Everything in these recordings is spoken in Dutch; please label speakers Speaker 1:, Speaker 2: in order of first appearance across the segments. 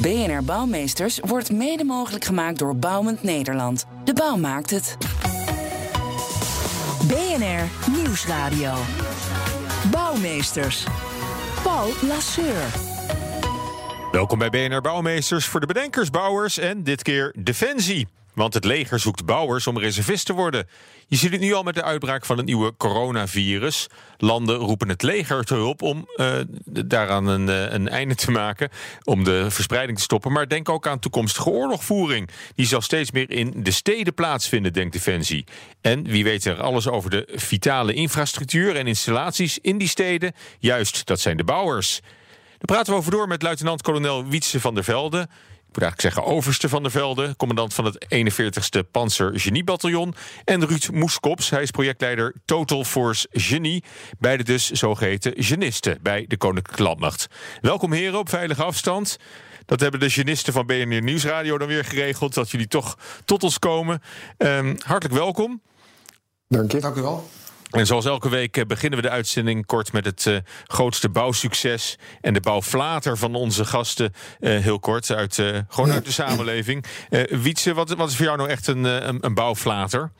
Speaker 1: BNR Bouwmeesters wordt mede mogelijk gemaakt door Bouwend Nederland. De bouw maakt het.
Speaker 2: BNR Nieuwsradio. Bouwmeesters. Paul Lasseur.
Speaker 3: Welkom bij BNR Bouwmeesters voor de bedenkers, bouwers en dit keer Defensie. Want het leger zoekt bouwers om reservist te worden. Je ziet het nu al met de uitbraak van het nieuwe coronavirus. Landen roepen het leger te hulp om uh, daaraan een, uh, een, einde te maken. Om de verspreiding te stoppen. Maar denk ook aan toekomstige oorlogvoering. Die zal steeds meer in de steden plaatsvinden, denkt Defensie. En wie weet er alles over de vitale infrastructuur en installaties in die steden? Juist, dat zijn de bouwers. Daar praten we over door met luitenant-kolonel Wietse van der Velde moet eigenlijk zeggen overste van der Velde, commandant van het 41ste Panzer Geniebataljon. En Ruud Moeskops, hij is projectleider Total Force Genie. Beide dus zogeheten genisten bij de Koninklijke Landmacht. Welkom heren op veilige afstand. Dat hebben de genisten van BNR Nieuwsradio dan weer geregeld, dat jullie toch tot ons komen. Um, hartelijk welkom.
Speaker 4: Dank je. Dank u wel.
Speaker 3: En zoals elke week eh, beginnen we de uitzending kort met het uh, grootste bouwsucces en de bouwflater van onze gasten. Uh, heel kort, uit, uh, gewoon uit de samenleving. Wietse, wat, wat, is voor jou nou echt een, een, een bouwflater?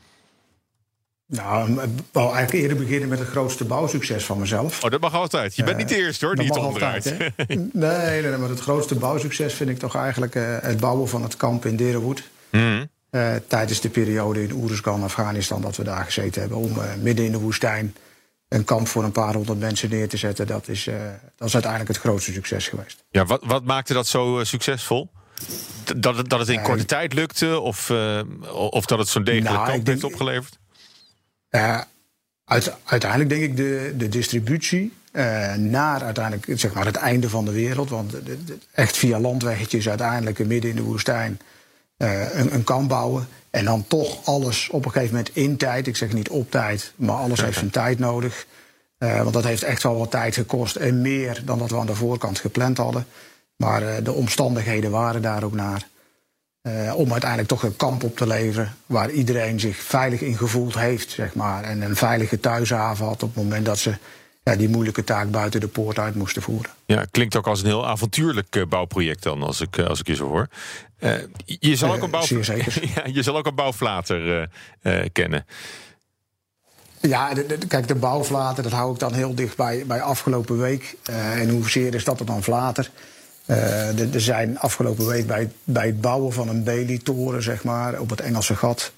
Speaker 4: Nou, ik wou eigenlijk eerder beginnen met het grootste bouwsucces van mezelf.
Speaker 3: Oh, dat mag altijd. Je bent niet de eerste hoor, die het omdraait.
Speaker 4: nee, nee, nee, maar het grootste bouwsucces vind ik toch eigenlijk het bouwen van het kamp in Derenwoed. Mm. Uh, tijdens de periode in Oeruzgan, Afghanistan, dat we daar gezeten hebben. Om uh, midden in de woestijn een kamp voor een paar honderd mensen neer te zetten. Dat is, uh, dat is uiteindelijk het grootste succes geweest.
Speaker 3: Ja, wat, wat maakte dat zo succesvol? Dat het, dat het in korte tijd lukte? Of, of dat het zo'n degelijk nou, kamp heeft opgeleverd?
Speaker 4: Uit, uiteindelijk denk ik de, de distributie naar uiteindelijk zeg maar, het einde van de wereld. Want de, de, echt via landweggetjes uiteindelijk midden in de woestijn een, een kamp bouwen. En dan toch alles op een gegeven moment in tijd. Ik zeg niet op tijd, maar alles heeft zijn tijd nodig. Uh, want dat heeft echt wel wat tijd gekost. En meer dan dat we aan de voorkant gepland hadden. Maar uh, de omstandigheden waren daar ook naar. om uiteindelijk toch een kamp op te leveren. Waar iedereen zich veilig in gevoeld heeft, zeg maar. En een veilige thuishaven had op het moment dat ze ja, die moeilijke taak buiten de poort uit moesten voeren.
Speaker 3: Ja, klinkt ook als een heel avontuurlijk bouwproject dan, als ik, als ik je zo hoor. Uh, je, zal ook een bouw... ja, je zal ook een bouwflater uh, kennen.
Speaker 4: Ja, de, de, kijk, de bouwflater, dat hou ik dan heel dicht bij, bij afgelopen week. En hoezeer is dat er dan flater? er zijn afgelopen week bij, bij het bouwen van een Bailey-toren, zeg maar, op het Engelse gat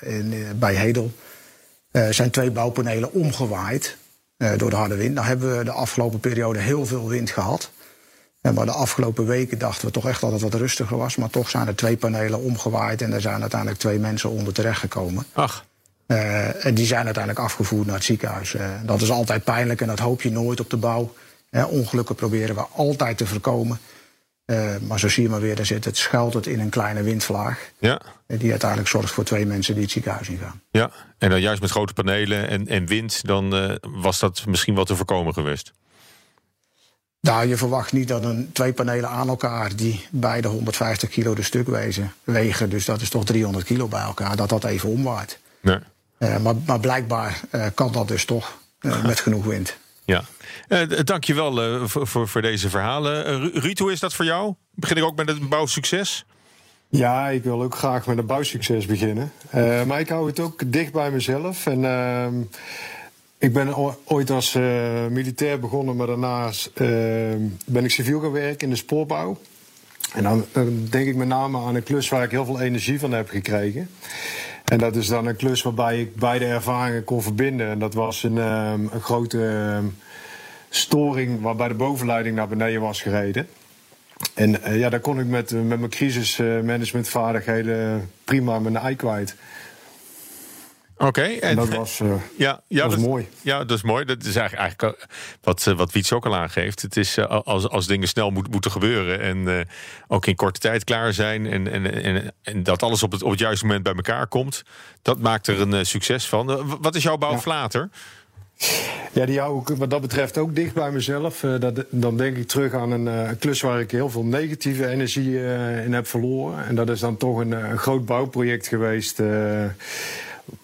Speaker 4: in, bij Hedel, zijn twee bouwpanelen omgewaaid door de harde wind. Nou hebben we de afgelopen periode heel veel wind gehad. En maar de afgelopen weken dachten we toch echt dat het wat rustiger was. Maar toch zijn er twee panelen omgewaaid en er zijn uiteindelijk twee mensen onder terechtgekomen.
Speaker 3: Ach.
Speaker 4: Uh, en die zijn uiteindelijk afgevoerd naar het ziekenhuis. Uh, dat is altijd pijnlijk en dat hoop je nooit op de bouw. Uh, ongelukken proberen we altijd te voorkomen. Maar zo zie je maar weer, daar zit het, schuilt het in een kleine windvlaag.
Speaker 3: Ja.
Speaker 4: die uiteindelijk zorgt voor twee mensen die het ziekenhuis ingaan.
Speaker 3: Ja, en dan juist met grote panelen en, en wind, dan was dat misschien wel te voorkomen geweest.
Speaker 4: Nou, je verwacht niet dat een, twee panelen aan elkaar, die beide 150 kilo de stuk wezen, wegen, dus dat is toch 300 kilo bij elkaar, dat dat even omwaait.
Speaker 3: Nee.
Speaker 4: Uh, maar, maar, blijkbaar kan dat dus toch met genoeg wind.
Speaker 3: Ja, dank je wel voor, voor, voor, deze verhalen. Ruud, hoe is dat voor jou? Begin ik ook met het bouwsucces?
Speaker 5: Ja, ik wil ook graag met een bouwsucces beginnen. maar ik hou het ook dicht bij mezelf. En ehm, ik ben ooit als uh, militair begonnen, maar daarnaast uh, ben ik civiel gaan werken in de spoorbouw. En dan, dan, denk ik met name aan een klus waar ik heel veel energie van heb gekregen. En dat is dan een klus waarbij ik beide ervaringen kon verbinden. En dat was een, um, een grote um, storing waarbij de bovenleiding naar beneden was gereden. En uh, ja, daar kon ik met, met mijn crisismanagementvaardigheden prima mijn ei kwijt.
Speaker 3: Oké,
Speaker 5: En dat was, eh,
Speaker 3: ja, ja,
Speaker 5: was
Speaker 3: dat,
Speaker 5: mooi.
Speaker 3: Ja, dat is mooi. Dat is eigenlijk, eigenlijk eh, wat, eh, wat Wiets ook al aangeeft. Het is als, als dingen snel moet, moeten gebeuren en ook in korte tijd klaar zijn en, en, en, en dat alles op het, op het juiste moment bij elkaar komt, dat maakt er een succes van. Wat is jouw bouw
Speaker 5: Ja. Ja, die hou ik wat dat betreft ook dicht bij mezelf. Dat, dan denk ik terug aan een klus waar ik heel veel negatieve energie in heb verloren. En dat is dan toch een, een groot bouwproject geweest.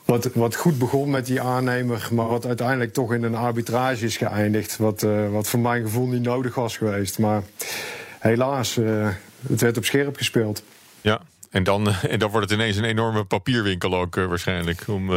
Speaker 5: Wat, wat goed begon met die aannemer, maar wat uiteindelijk toch in een arbitrage is geëindigd. Wat, eh, wat voor mijn gevoel niet nodig was geweest. Maar helaas, eh, het werd op scherp gespeeld.
Speaker 3: Ja. En dan, eh, en dan wordt het ineens een enorme papierwinkel ook waarschijnlijk. Om,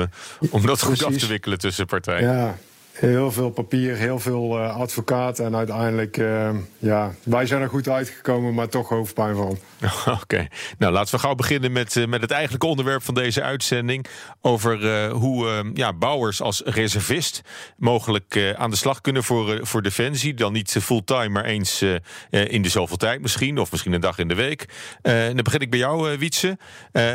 Speaker 3: om dat goed af te wikkelen tussen partijen.
Speaker 5: Ja, heel veel papier, heel veel eh, advocaten. En uiteindelijk, eh, ja, wij zijn er goed uitgekomen, maar toch hoofdpijn van.
Speaker 3: Oké, nou laten we gauw beginnen met, eh, met het eigenlijke onderwerp van deze uitzending. Over hoe eh, ja, bouwers als reservist mogelijk aan de slag kunnen voor, voor Defensie. Dan niet fulltime, maar eens in de zoveel tijd misschien. Of misschien een dag in de week. En dan begin ik bij jou, Wietse.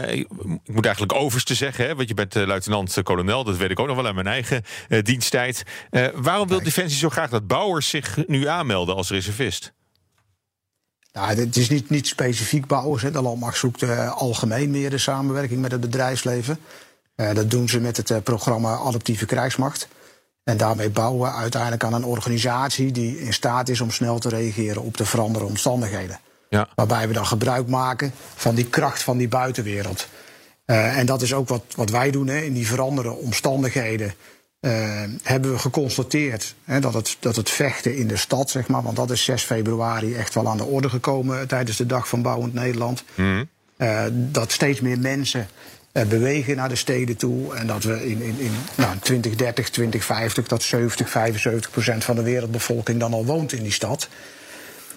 Speaker 3: Ik moet eigenlijk overste zeggen, hè, want je bent luitenant-kolonel. Dat weet ik ook nog wel aan mijn eigen diensttijd. Eh, waarom wil Defensie zo graag dat bouwers zich nu aanmelden als reservist?
Speaker 4: Nou, het is niet, niet specifiek bouwers. Hè. De landmacht zoekt eh, algemeen meer de samenwerking met het bedrijfsleven. Eh, dat doen ze met het programma Adaptieve Krijgsmacht. En daarmee bouwen we uiteindelijk aan een organisatie die in staat is om snel te reageren op de veranderde omstandigheden.
Speaker 3: Ja.
Speaker 4: Waarbij we dan gebruik maken van die kracht van die buitenwereld. En dat is ook wat, wat wij doen. Hè. In die veranderde omstandigheden eh, hebben we geconstateerd hè, dat, het, dat het vechten in de stad, zeg maar, want dat is 6 februari echt wel aan de orde gekomen tijdens de Dag van Bouwend Nederland. Eh, dat steeds meer mensen eh, bewegen naar de steden toe. En dat we in, in, in nou, 2030, 2050, dat 70, 75 procent van de wereldbevolking dan al woont in die stad.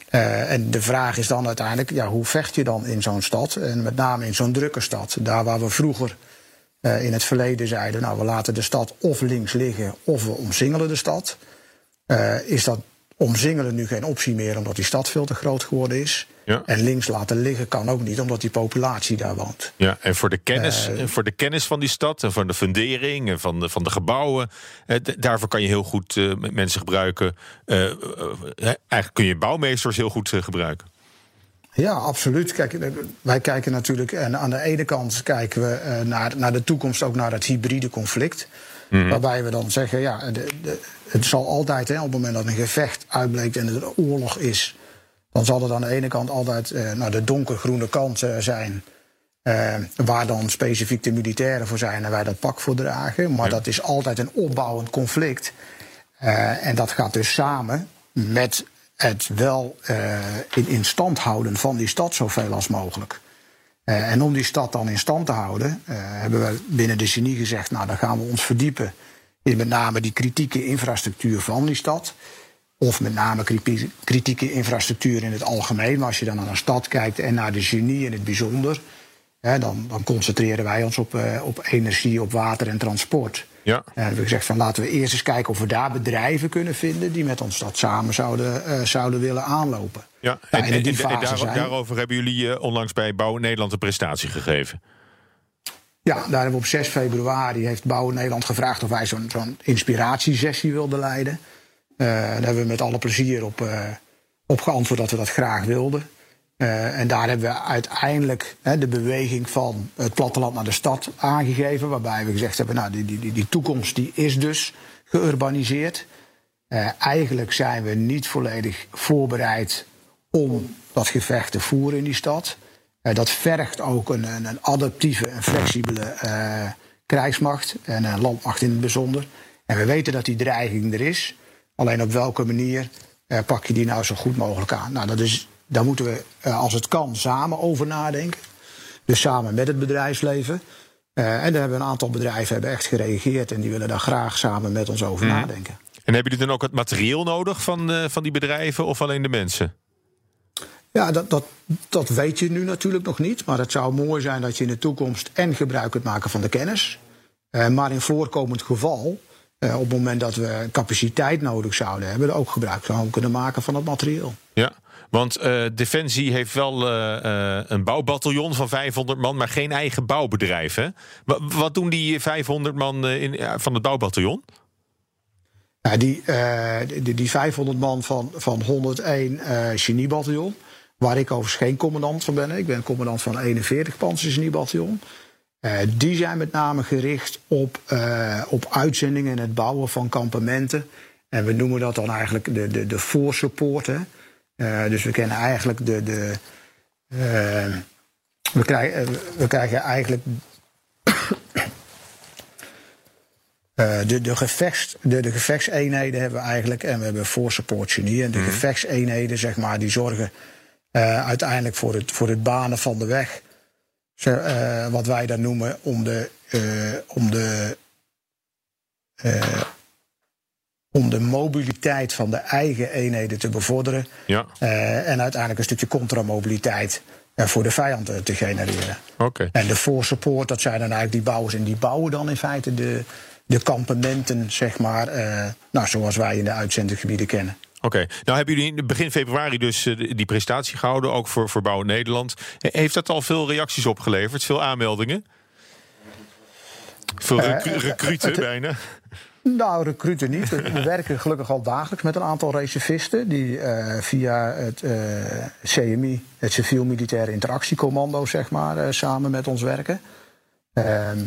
Speaker 4: Eh, en de vraag is dan uiteindelijk, ja, hoe vecht je dan in zo'n stad? En met name in zo'n drukke stad. Daar waar we vroeger eh, in het verleden zeiden, nou, we laten de stad of links liggen of we omsingelen de stad. Eh, is dat omsingelen nu geen optie meer omdat die stad veel te groot geworden is.
Speaker 3: Ja.
Speaker 4: En links laten liggen kan ook niet omdat die populatie daar woont.
Speaker 3: Ja, en voor de kennis, en voor de kennis van die stad en van de fundering en van de, van de gebouwen, eh, daarvoor kan je heel goed eh, mensen gebruiken. Eh, eh, eh, eigenlijk kun je bouwmeesters heel goed eh, gebruiken.
Speaker 4: Ja, absoluut. Kijk, wij kijken natuurlijk, en aan de ene kant kijken we eh, naar, naar de toekomst, ook naar het hybride conflict. Waarbij we dan zeggen, ja, de, de, het zal altijd, hè, op het moment dat een gevecht uitbleekt en er een oorlog is, dan zal het aan de ene kant altijd eh, naar de donkergroene kant eh, zijn. eh, waar dan specifiek de militairen voor zijn en wij dat pak voor dragen. Maar
Speaker 3: Ja.
Speaker 4: dat is altijd een opbouwend conflict. Eh, en dat gaat dus samen met het wel eh, in, in stand houden van die stad zoveel als mogelijk. Eh, en om die stad dan in stand te houden, eh, hebben we binnen de genie gezegd, nou dan gaan we ons verdiepen in met name die kritieke infrastructuur van die stad. Of met name kriti- kritieke infrastructuur in het algemeen. Maar als je dan naar een stad kijkt en naar de genie in het bijzonder, hè, dan, dan concentreren wij ons op, eh, op energie, op water en transport.
Speaker 3: Ja.
Speaker 4: En dan hebben we gezegd van laten we eerst eens kijken of we daar bedrijven kunnen vinden die met ons dat samen zouden, eh, zouden willen aanlopen.
Speaker 3: Ja,
Speaker 4: Nou,
Speaker 3: en, en,
Speaker 4: die
Speaker 3: en
Speaker 4: fase
Speaker 3: daar-
Speaker 4: zijn-
Speaker 3: daarover hebben jullie eh, onlangs bij Bouw Nederland een prestatie gegeven.
Speaker 4: Ja, daar hebben we op 6 februari heeft Bouwen Nederland gevraagd of wij zo'n zo'n inspiratiesessie wilden leiden. Eh, daar hebben we met alle plezier op, eh, op geantwoord dat we dat graag wilden. Eh, en daar hebben we uiteindelijk hè, de beweging van het platteland naar de stad aangegeven. Waarbij we gezegd hebben, nou, die, die, die, toekomst die is dus geurbaniseerd. Eh, eigenlijk zijn we niet volledig voorbereid om dat gevecht te voeren in die stad. Eh, dat vergt ook een, een, adaptieve en flexibele krijgsmacht en landmacht in het bijzonder. En we weten dat die dreiging er is. Alleen op welke manier pak je die nou zo goed mogelijk aan? Nou, dat is, daar moeten we, eh, als het kan, samen over nadenken. Dus samen met het bedrijfsleven. Eh, en daar hebben een aantal bedrijven hebben echt gereageerd en die willen daar graag samen met ons over nadenken.
Speaker 3: En hebben jullie dan ook het materieel nodig van, eh, van die bedrijven of alleen de mensen?
Speaker 4: Ja, dat, dat, dat weet je nu natuurlijk nog niet. Maar het zou mooi zijn dat je in de toekomst en gebruik kunt maken van de kennis. Maar in voorkomend geval, op het moment dat we capaciteit nodig zouden hebben, ook gebruik zouden kunnen maken van het materieel.
Speaker 3: Ja. Want uh, Defensie heeft wel uh, uh, een bouwbataljon van 500 man, maar geen eigen bouwbedrijf. Wat, doen die 500 man in, van het bouwbataljon?
Speaker 4: Die, die, die, 500 man van, van 101 geniebataljon, waar ik overigens geen commandant van ben. Ik ben commandant van 41 panzergeniebataljon. die zijn met name gericht op, op uitzendingen en het bouwen van kampementen. En we noemen dat dan eigenlijk de, de, de. Uh, dus we kennen eigenlijk de. de uh, we, krijgen, we krijgen eigenlijk. De, de, gevechts, de, de gevechtseenheden hebben we eigenlijk. En we hebben voorsupport genie. En de mm. gevechtseenheden, zeg maar, die zorgen uiteindelijk voor het, voor het banen van de weg. wat wij dan noemen om de. om de om de mobiliteit van de eigen eenheden te bevorderen. Ja. Uh, en uiteindelijk een stukje contramobiliteit uh, voor de vijand uh, te genereren.
Speaker 3: Okay.
Speaker 4: En de voorsupport, dat zijn dan eigenlijk die bouwers. En die bouwen dan in feite de, de kampementen, zeg maar, nou, zoals wij in de uitzendgebieden kennen.
Speaker 3: Oké, nou hebben jullie in begin februari dus die presentatie gehouden, ook voor, voor Bouwen Nederland. Heeft dat al veel reacties opgeleverd, veel aanmeldingen? Veel recruten bijna?
Speaker 4: Nou, recruten niet. We werken gelukkig al dagelijks met een aantal reservisten die uh, via het uh, CMI, het Civiel Militaire Interactiecommando, zeg maar, uh, samen met ons werken. Ehm,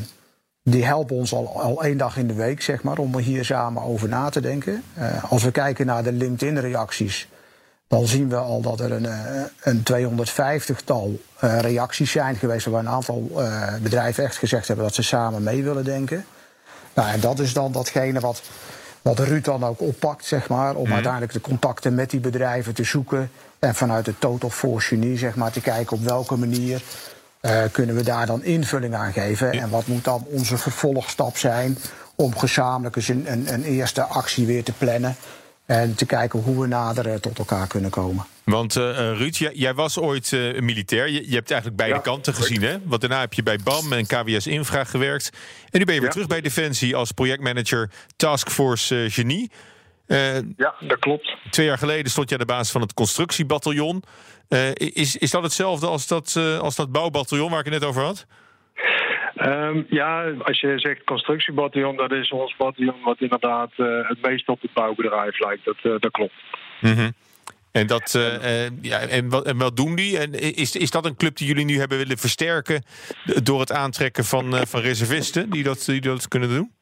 Speaker 4: die helpen ons al, al één dag in de week, zeg maar, om er hier samen over na te denken. als we kijken naar de LinkedIn-reacties, dan zien we al dat er een, een 250-tal reacties zijn geweest, waar een aantal bedrijven echt gezegd hebben dat ze samen mee willen denken. Nou, en dat is dan datgene wat, wat Ruud dan ook oppakt, zeg maar, om mhm. uiteindelijk de contacten met die bedrijven te zoeken. En vanuit de Total Force Unie, zeg maar, te kijken op welke manier uh, kunnen we daar dan invulling aan geven. En wat moet dan onze vervolgstap zijn om gezamenlijk eens een, een, een eerste actie weer te plannen. En te kijken hoe we nader eh, tot elkaar kunnen komen.
Speaker 3: Want uh, Ruud, jij, jij, was ooit uh, militair. Je, je, hebt eigenlijk beide kanten gezien, hè? Want daarna heb je bij BAM en KWS Infra gewerkt. En nu ben je weer terug bij Defensie als projectmanager Taskforce uh, Genie.
Speaker 6: ja, dat klopt.
Speaker 3: Twee jaar geleden stond je aan de basis van het constructiebataljon. is, is dat hetzelfde als dat, als dat bouwbataljon waar ik het net over had?
Speaker 6: Um, ja, als je zegt constructiebataljon, dat is ons bataljon wat inderdaad uh, het meest op het bouwbedrijf lijkt. Dat, uh, dat klopt.
Speaker 3: Mm -hmm. En, dat, uh, ja, en, wat, en wat doen die? En is, is dat een club die jullie nu hebben willen versterken door het aantrekken van, van reservisten die dat, die dat kunnen doen?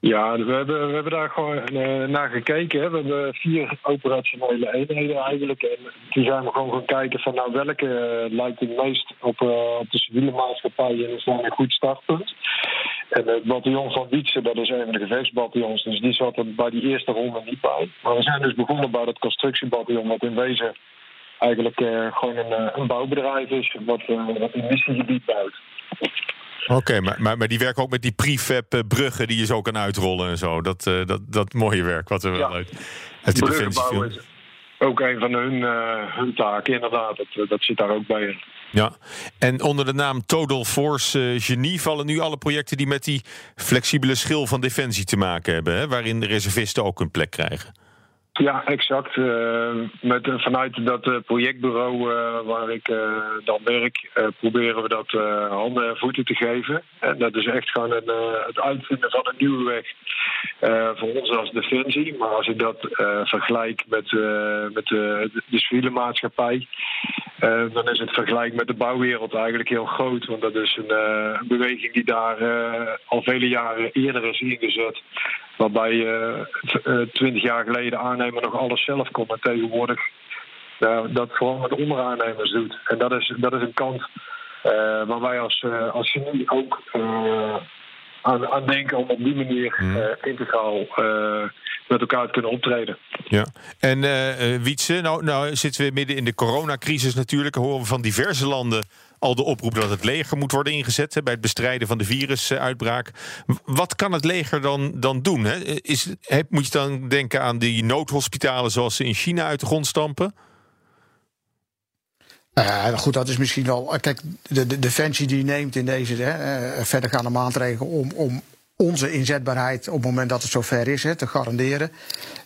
Speaker 6: Ja, we hebben, we hebben daar gewoon uh, naar gekeken. We hebben vier operationele eenheden eigenlijk. En toen zijn we gewoon gaan kijken van nou welke uh, lijkt het meest op, uh, op de civiele maatschappij en is daar een goed startpunt. En het bataljon van Wietse, dat is een van de gevechtsbataljons, dus die zat er bij die eerste ronde niet bij. Maar we zijn dus begonnen bij dat constructiebataljon, wat in wezen eigenlijk gewoon een, een bouwbedrijf is, wat, wat een missiegebied bouwt.
Speaker 3: Oké, maar, maar, maar die werken ook met die prefab eh, bruggen die je zo kan uitrollen en zo. Dat, uh, dat, dat mooie werk wat we wel uit, uit die defensiefilm. is
Speaker 6: ook een van hun, uh, hun taken, inderdaad. Dat, dat zit daar ook bij in.
Speaker 3: Ja, en onder de naam Total Force uh, Genie vallen nu alle projecten die met die flexibele schil van defensie te maken hebben, hè, waarin de reservisten ook een plek krijgen.
Speaker 6: Ja, exact. Uh, met, vanuit dat uh, projectbureau waar ik dan werk, proberen we dat handen en voeten te geven. En dat is echt gewoon een, het uitvinden van een nieuwe weg voor ons als Defensie. Maar als ik dat vergelijk met, met de, de maatschappij, dan is het vergelijk met de bouwwereld eigenlijk heel groot. Want dat is een, een beweging die daar al vele jaren eerder is ingezet. Waarbij je twintig jaar geleden aannemer nog alles zelf kon. En tegenwoordig dat gewoon met onderaannemers doet. En dat is, dat is een kant waar wij als, als genie ook aan, aan, denken om op die manier hmm. integraal met elkaar te kunnen optreden.
Speaker 3: Ja, en Wietse, nou, nou zitten we midden in de coronacrisis natuurlijk. Horen we van diverse landen al de oproep dat het leger moet worden ingezet bij het bestrijden van de virusuitbraak. Wat kan het leger dan, dan doen? Hè? Is, moet je dan denken aan die noodhospitalen zoals ze in China uit de grond stampen?
Speaker 4: Uh, goed, dat is misschien wel. Kijk, de, de defensie die neemt in deze hè, uh, verdergaande maatregelen om, om onze inzetbaarheid op het moment dat het zover is te garanderen.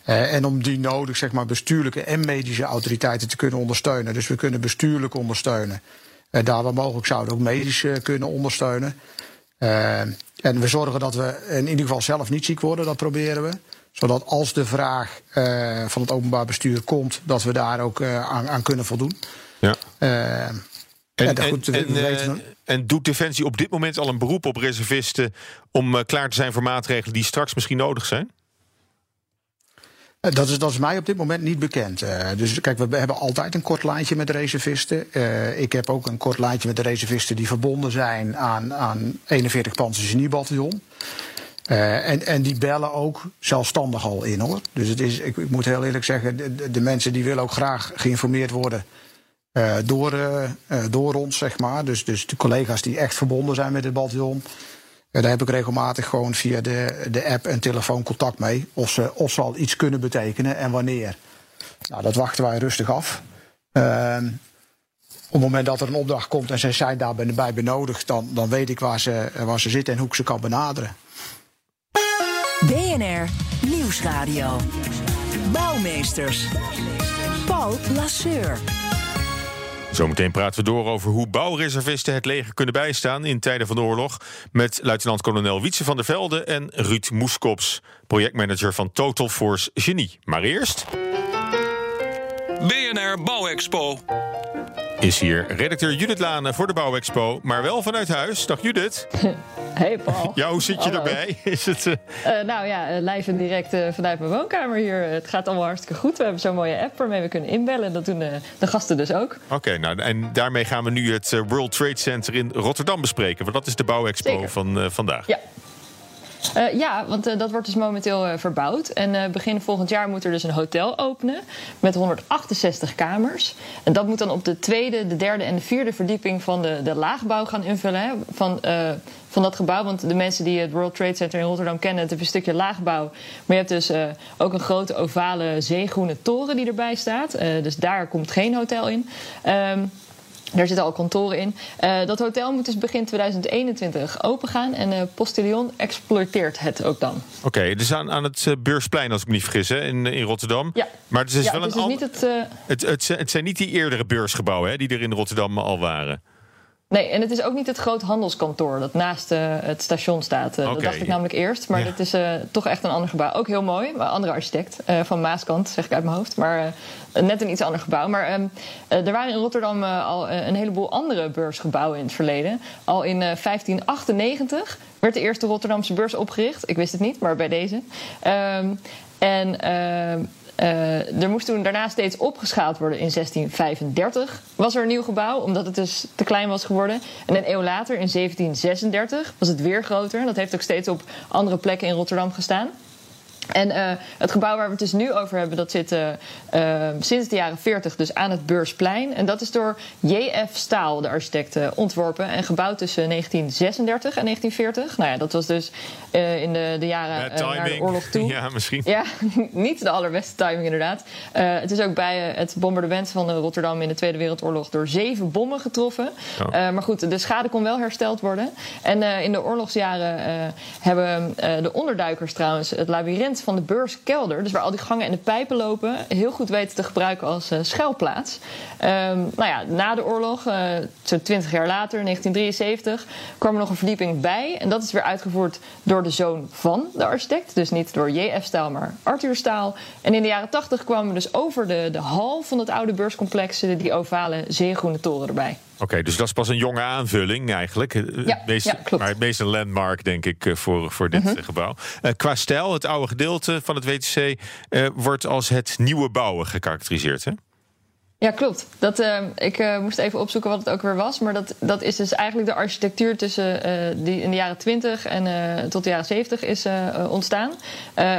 Speaker 4: Uh, en om die nodig zeg maar, bestuurlijke en medische autoriteiten te kunnen ondersteunen. Dus we kunnen bestuurlijk ondersteunen. Uh, daar waar mogelijk zouden ook medisch kunnen ondersteunen. en we zorgen dat we in ieder geval zelf niet ziek worden, dat proberen we. Zodat als de vraag van het openbaar bestuur komt, dat we daar ook aan, kunnen voldoen.
Speaker 3: Ja. En, en, goed, en, en, doet Defensie op dit moment al een beroep op reservisten om uh, klaar te zijn voor maatregelen die straks misschien nodig zijn?
Speaker 4: Eh, dat is, dat is mij op dit moment niet bekend. Uh, dus kijk, we hebben altijd een kort lijntje met de reservisten. Uh, ik heb ook een kort lijntje met de reservisten die verbonden zijn aan, aan 41 Panzergeniebataljon. Uh, en, en die bellen ook zelfstandig al in hoor. Dus het is, ik, ik moet heel eerlijk zeggen, de, de, mensen die willen ook graag geïnformeerd worden uh, door, uh, door ons, zeg maar. Dus, dus de collega's die echt verbonden zijn met het bataljon. daar heb ik regelmatig gewoon via de, de app en telefoon contact mee. Of ze, of ze al iets kunnen betekenen en wanneer. Nou, dat wachten wij rustig af. Ehm, op het moment dat er een opdracht komt en ze zijn daarbij benodigd, dan, dan weet ik waar ze, waar ze zitten en hoe ik ze kan benaderen.
Speaker 2: BNR Nieuwsradio. Bouwmeesters. Paul Lasseur.
Speaker 3: Zometeen praten we door over hoe bouwreservisten het leger kunnen bijstaan in tijden van oorlog. Met luitenant-kolonel Wietse van der Velde en Ruud Moeskops, projectmanager van Total Force Genie. Maar eerst.
Speaker 7: BNR Bouwexpo
Speaker 3: is hier redacteur Judith Lane voor de Bouwexpo, maar wel vanuit huis. Dag Judith.
Speaker 8: Hey Paul.
Speaker 3: Ja, hoe zit je erbij? Is het, uh...
Speaker 8: Uh, nou ja, eh, live en direct uh, vanuit mijn woonkamer hier. Het gaat allemaal hartstikke goed. We hebben zo'n mooie app waarmee we kunnen inbellen. Dat doen de, de gasten dus ook.
Speaker 3: Oké, nou en daarmee gaan we nu het World Trade Center in Rotterdam bespreken. Want dat is de Bouwexpo Zeker. van vandaag.
Speaker 8: Ja. Uh, ja, want uh, dat wordt dus momenteel uh, verbouwd. En begin volgend jaar moet er dus een hotel openen met 168 kamers. En dat moet dan op de tweede, de derde en de vierde verdieping van de, de laagbouw gaan invullen. Hè, van, van dat gebouw. Want de mensen die het World Trade Center in Rotterdam kennen, het heeft een stukje laagbouw. Maar je hebt dus ook een grote ovale zeegroene toren die erbij staat. dus daar komt geen hotel in. Um, daar zitten al kantoren in. Uh, dat hotel moet dus begin 2021 opengaan. En uh, Postillon exploiteert het ook dan.
Speaker 3: Oké, okay, dus aan, aan het uh, Beursplein, als ik me niet vergis, hè, in, in Rotterdam.
Speaker 8: Ja.
Speaker 3: Maar het is
Speaker 8: ja,
Speaker 3: wel
Speaker 8: dus
Speaker 3: een
Speaker 8: het, niet het,
Speaker 3: het, het, het, zijn niet die eerdere beursgebouwen hè, die er in Rotterdam al waren.
Speaker 8: Nee, en het is ook niet het groot handelskantoor dat naast uh, het station staat. Uh, okay. Dat dacht ik namelijk eerst. Maar ja. het is uh, toch echt een ander gebouw. Ook heel mooi, maar een andere architect. van Maaskant, zeg ik uit mijn hoofd. Maar net een iets ander gebouw. Maar ehm, er waren in Rotterdam al een heleboel andere beursgebouwen in het verleden. Al in 1598 werd de eerste Rotterdamse beurs opgericht. Ik wist het niet, maar bij deze. Um, en ehm, uh, er moest toen daarna steeds opgeschaald worden. In 1635 was er een nieuw gebouw, omdat het dus te klein was geworden. En een eeuw later, in 1736, was het weer groter. Dat heeft ook steeds op andere plekken in Rotterdam gestaan. En uh, het gebouw waar we het dus nu over hebben, dat zit uh, uh, sinds de jaren 40 dus aan het Beursplein. En dat is door J.F. Staal, de architect, ontworpen en gebouwd tussen 1936 en 1940. Nou ja, dat was dus in de, de jaren naar de oorlog toe.
Speaker 3: Ja, misschien.
Speaker 8: Ja, niet de allerbeste timing inderdaad. het is ook bij het bombardement van Rotterdam in de Tweede Wereldoorlog door zeven bommen getroffen. Oh. maar goed, de schade kon wel hersteld worden. En in de oorlogsjaren hebben de onderduikers trouwens het labyrint van de beurskelder, dus waar al die gangen en de pijpen lopen, heel goed weten te gebruiken als uh, schuilplaats. Um, nou ja, na de oorlog, uh, zo'n 20 jaar later, 1973, kwam er nog een verdieping bij. En dat is weer uitgevoerd door de zoon van de architect. Dus niet door J.F. Staal, maar Arthur Staal. En in de jaren 80 kwamen we dus over de, de hal van het oude beurscomplex, die ovale zeegroene toren erbij.
Speaker 3: Oké, okay, dus dat is pas een jonge aanvulling eigenlijk.
Speaker 8: Ja,
Speaker 3: meest,
Speaker 8: ja klopt.
Speaker 3: Maar het meest een landmark, denk ik, voor, voor dit mm -hmm. gebouw. Uh, qua stijl, het oude gedeelte van het WTC uh, wordt als het nieuwe bouwen gekarakteriseerd, hè?
Speaker 8: Ja, klopt. Dat, uh, ik uh, moest even opzoeken wat het ook weer was. Maar dat, dat is dus eigenlijk de architectuur tussen uh, die in de jaren 20 en tot de jaren 70 is ontstaan.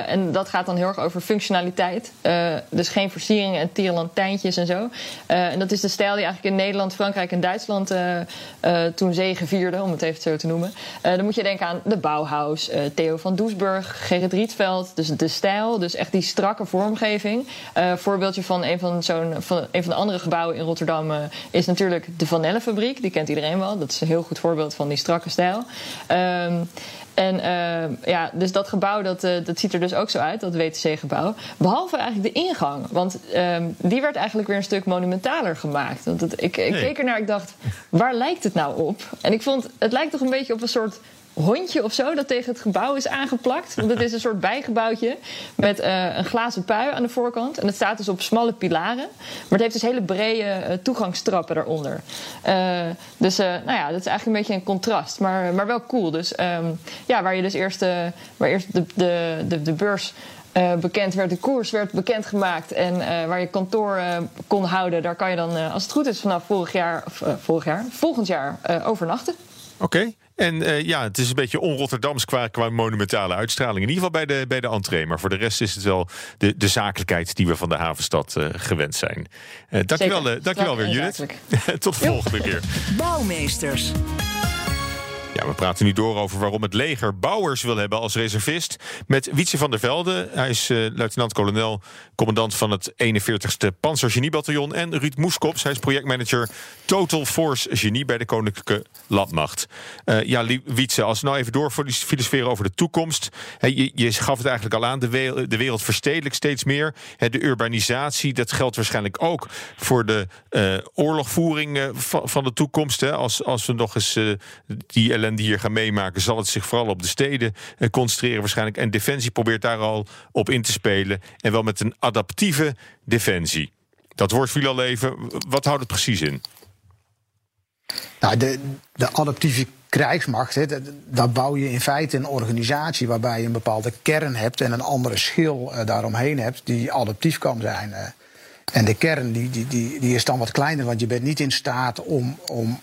Speaker 8: en dat gaat dan heel erg over functionaliteit. dus geen versieringen en tierenlantijntjes en zo. en dat is de stijl die eigenlijk in Nederland, Frankrijk en Duitsland toen zegevierde, om het even zo te noemen. dan moet je denken aan de Bauhaus, Theo van Doesburg, Gerrit Rietveld. Dus de stijl, dus echt die strakke vormgeving. voorbeeldje van een van zo'n van een van de andere gebouwen in Rotterdam is natuurlijk de Van fabriek. Die kent iedereen wel. Dat is een heel goed voorbeeld van die strakke stijl. Ehm, en uh, ja, dus dat gebouw dat, uh, dat ziet er dus ook zo uit, dat WTC-gebouw. Behalve eigenlijk de ingang. Want uh, die werd eigenlijk weer een stuk monumentaler gemaakt. Want het, ik, ik keek ernaar, ik dacht, waar lijkt het nou op? En ik vond, het lijkt toch een beetje op een soort hondje of zo dat tegen het gebouw is aangeplakt. Want het is een soort bijgebouwtje met uh, een glazen pui aan de voorkant. En het staat dus op smalle pilaren. Maar het heeft dus hele brede uh, toegangstrappen daaronder. Uh, dus nou ja, dat is eigenlijk een beetje een contrast. Maar, maar wel cool. Dus um, ja, waar je dus eerst, waar eerst de, de, de, de beurs... Bekend werd, de koers werd bekendgemaakt en waar je kantoor kon houden, daar kan je dan, als het goed is, vanaf vorig jaar, of, vorig jaar, volgend jaar overnachten.
Speaker 3: Oké. En uh, ja, het is een beetje on-Rotterdams qua, qua monumentale uitstraling. In ieder geval bij de, bij de entree. Maar voor de rest is het wel de, de zakelijkheid die we van de havenstad uh, gewend zijn. Uh, dankjewel, uh, dankjewel weer, Judith. Tot de volgende keer.
Speaker 2: Bouwmeesters.
Speaker 3: Ja, we praten nu door over waarom het leger Bouwers wil hebben als reservist. Met Wietse van der Velde. Hij is uh, luitenant-kolonel, commandant van het 41ste Panzergeniebataljon. En Ruud Moeskops, hij is projectmanager Total Force Genie bij de Koninklijke Landmacht. Uh, ja, Wietse, als we nou even door voor die filosoferen over de toekomst. He, je, je, gaf het eigenlijk al aan, de, wereld, de wereld steeds meer. He, de urbanisatie, dat geldt waarschijnlijk ook voor de uh, oorlogvoering van, de toekomst. Als, als we nog eens die ellende hier gaan meemaken, zal het zich vooral op de steden uh, concentreren waarschijnlijk. En Defensie probeert daar al op in te spelen. En wel met een adaptieve defensie. Dat woord viel al even. Wat houdt het precies in?
Speaker 4: Nou, de, de adaptieve krijgsmacht, hè, daar bouw je in feite een organisatie waarbij je een bepaalde kern hebt en een andere schil uh, daaromheen hebt die adaptief kan zijn. Uh. En de kern die, die, die, die is dan wat kleiner, want je bent niet in staat om, om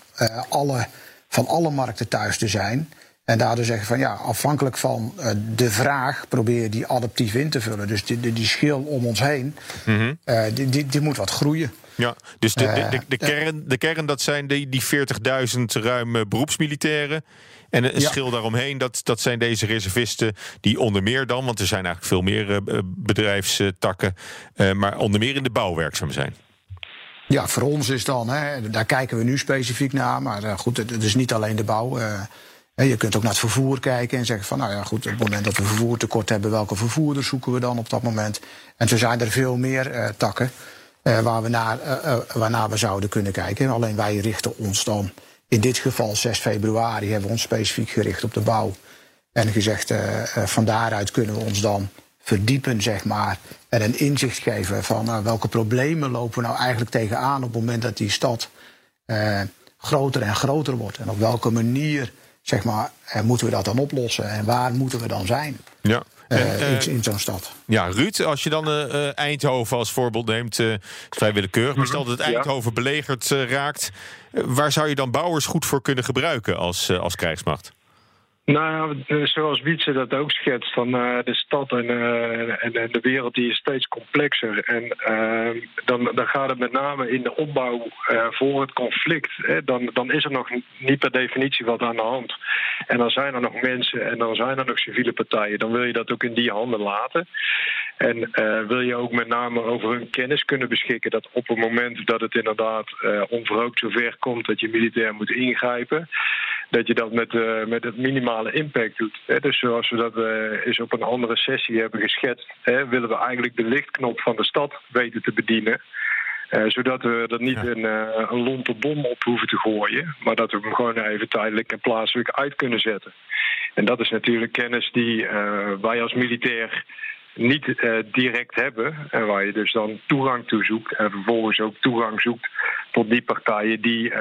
Speaker 4: alle van alle markten thuis te zijn. En daardoor zeggen van ja, afhankelijk van uh, de vraag probeer je die adaptief in te vullen. Dus die, die, die schil om ons heen, mm -hmm. uh, die, die, die moet wat groeien.
Speaker 3: Ja, dus de, de, de, de kern, de kern, dat zijn die, die 40.000 ruim beroepsmilitairen. En een ja. schil daaromheen, dat, dat zijn deze reservisten die onder meer dan, want er zijn eigenlijk veel meer bedrijfstakken, maar onder meer in de bouw werkzaam zijn.
Speaker 4: Ja, voor ons is dan, hè, daar kijken we nu specifiek naar. Maar uh, goed, het, is niet alleen de bouw. Uh, je kunt ook naar het vervoer kijken en zeggen van, nou ja, goed, op het moment dat we vervoertekort hebben, welke vervoerders zoeken we dan op dat moment? En zo zijn er veel meer uh, takken waar we naar, waarnaar we zouden kunnen kijken. Alleen wij richten ons dan, in dit geval 6 februari, hebben we ons specifiek gericht op de bouw. En gezegd, van daaruit kunnen we ons dan verdiepen, zeg maar. En een inzicht geven van nou, welke problemen lopen we nou eigenlijk tegenaan op het moment dat die stad eh, groter en groter wordt. En op welke manier, zeg maar, eh, moeten we dat dan oplossen en waar moeten we dan zijn?
Speaker 3: Ja.
Speaker 4: Uh, in, in zo'n stad.
Speaker 3: Ja, Ruud, als je dan uh, Eindhoven als voorbeeld neemt, uh, is vrij willekeurig, maar stel dat het Eindhoven belegerd raakt, waar zou je dan bouwers goed voor kunnen gebruiken als, als krijgsmacht?
Speaker 6: Nou, zoals Wietse dat ook schetst, van uh, de stad en, uh, en, en, de wereld die is steeds complexer. En uh, dan, dan gaat het met name in de opbouw voor het conflict. Hè, dan, dan is er nog niet per definitie wat aan de hand. En dan zijn er nog mensen en dan zijn er nog civiele partijen. Dan wil je dat ook in die handen laten. En wil je ook met name over hun kennis kunnen beschikken. Dat op het moment dat het inderdaad onverhoopt zover komt dat je militair moet ingrijpen dat je dat met, uh, met het minimale impact doet. Hè. Dus zoals we dat uh, eens op een andere sessie hebben geschetst, hè, willen we eigenlijk de lichtknop van de stad weten te bedienen. Uh, zodat we er niet een, een lompe bom op hoeven te gooien, maar dat we hem gewoon even tijdelijk en plaatselijk uit kunnen zetten. En dat is natuurlijk kennis die wij als militair niet uh, direct hebben. En waar je dus dan toegang toe zoekt. En vervolgens ook toegang zoekt tot die partijen die, uh,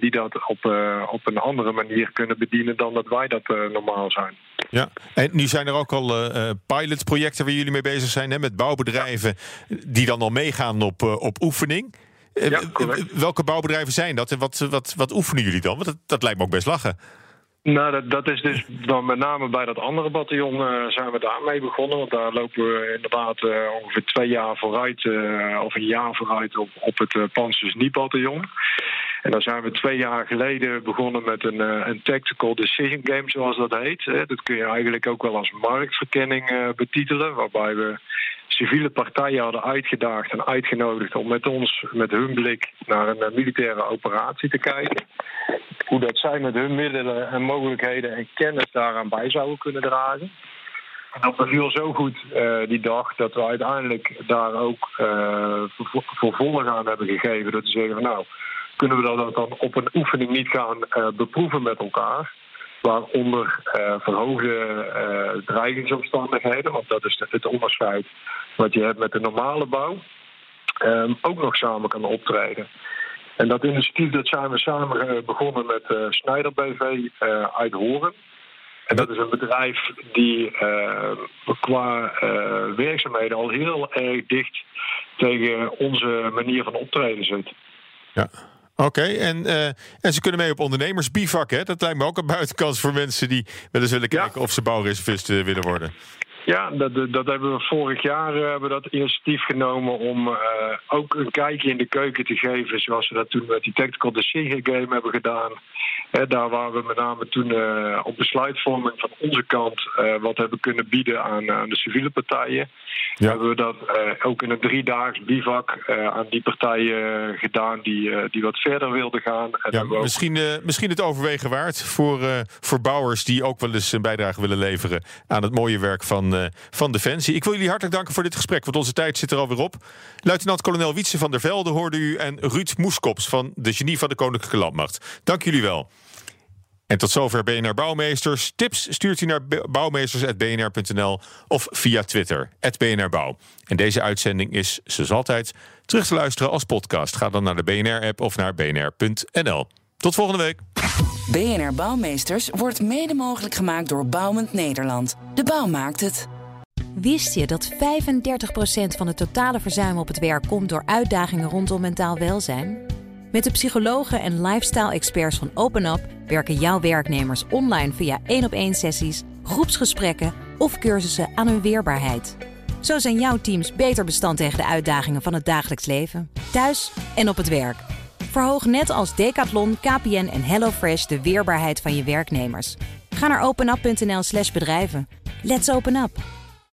Speaker 6: die dat op, uh, op een andere manier kunnen bedienen dan dat wij dat normaal zijn.
Speaker 3: Ja, en nu zijn er ook al pilotprojecten waar jullie mee bezig zijn, hè, met bouwbedrijven die dan al meegaan op, op oefening.
Speaker 6: Ja,
Speaker 3: welke bouwbedrijven zijn dat en wat, wat, wat oefenen jullie dan? Want dat, dat lijkt me ook best lachen.
Speaker 6: Nou, dat, dat, is dus dan met name bij dat andere bataljon uh, zijn we daarmee begonnen. Want daar lopen we inderdaad uh, ongeveer twee jaar vooruit, uh, of een jaar vooruit op, op het uh, Panzers bataljon En daar zijn we twee jaar geleden begonnen met een, een tactical decision game, zoals dat heet. Dat kun je eigenlijk ook wel als marktverkenning betitelen. Waarbij we civiele partijen hadden uitgedaagd en uitgenodigd om met ons, met hun blik, naar een militaire operatie te kijken. Hoe dat zij met hun middelen en mogelijkheden en kennis daaraan bij zouden kunnen dragen. En dat beviel zo goed uh, die dag dat we uiteindelijk daar ook uh, vervolg aan hebben gegeven. Dat we zeggen van nou, kunnen we dat dan op een oefening niet gaan beproeven met elkaar. Waaronder verhoogde dreigingsomstandigheden, want dat is het onderscheid wat je hebt met de normale bouw, um, ook nog samen kan optreden. En dat initiatief dat zijn we samen begonnen met Snijder BV uit Horen. En dat is een bedrijf die qua werkzaamheden al heel erg dicht tegen onze manier van optreden zit.
Speaker 3: Ja. Oké, en, uh, en ze kunnen mee op ondernemersbivak, hè? Dat lijkt me ook een buitenkans voor mensen die wel eens willen kijken ja. of ze bouwreservisten willen worden.
Speaker 6: Ja, dat, dat hebben we vorig jaar uh, hebben dat initiatief genomen om uh, ook een kijkje in de keuken te geven, zoals we dat toen met die Tactical Decision Game hebben gedaan. Daar waar we met name toen uh, op besluitvorming van onze kant wat hebben kunnen bieden aan, aan de civiele partijen. Ja. Hebben we dat ook in een driedaags bivak aan die partijen gedaan die, die wat verder wilden gaan.
Speaker 3: En ja, ook... misschien, misschien het overwegen waard voor, voor bouwers die ook wel eens een bijdrage willen leveren aan het mooie werk van van Defensie. Ik wil jullie hartelijk danken voor dit gesprek, want onze tijd zit er alweer op. Luitenant-kolonel Wietse van der Velde hoorde u en Ruud Moeskops van de Genie van de Koninklijke Landmacht. Dank jullie wel. En tot zover BNR Bouwmeesters. Tips stuurt u naar bouwmeesters.bnr.nl of via Twitter, @bnrbouw. En deze uitzending is, zoals altijd, terug te luisteren als podcast. Ga dan naar de BNR-app of naar bnr.nl. Tot volgende week.
Speaker 1: BNR Bouwmeesters wordt mede mogelijk gemaakt door Bouwend Nederland. De bouw maakt het.
Speaker 9: Wist je dat 35% van het totale verzuim op het werk komt door uitdagingen rondom mentaal welzijn? Met de psychologen en lifestyle-experts van OpenUp werken jouw werknemers online via één op één sessies, groepsgesprekken of cursussen aan hun weerbaarheid. Zo zijn jouw teams beter bestand tegen de uitdagingen van het dagelijks leven, thuis en op het werk. Verhoog net als Decathlon, KPN en HelloFresh de weerbaarheid van je werknemers. Ga naar openup.nl/slash bedrijven. Let's open up!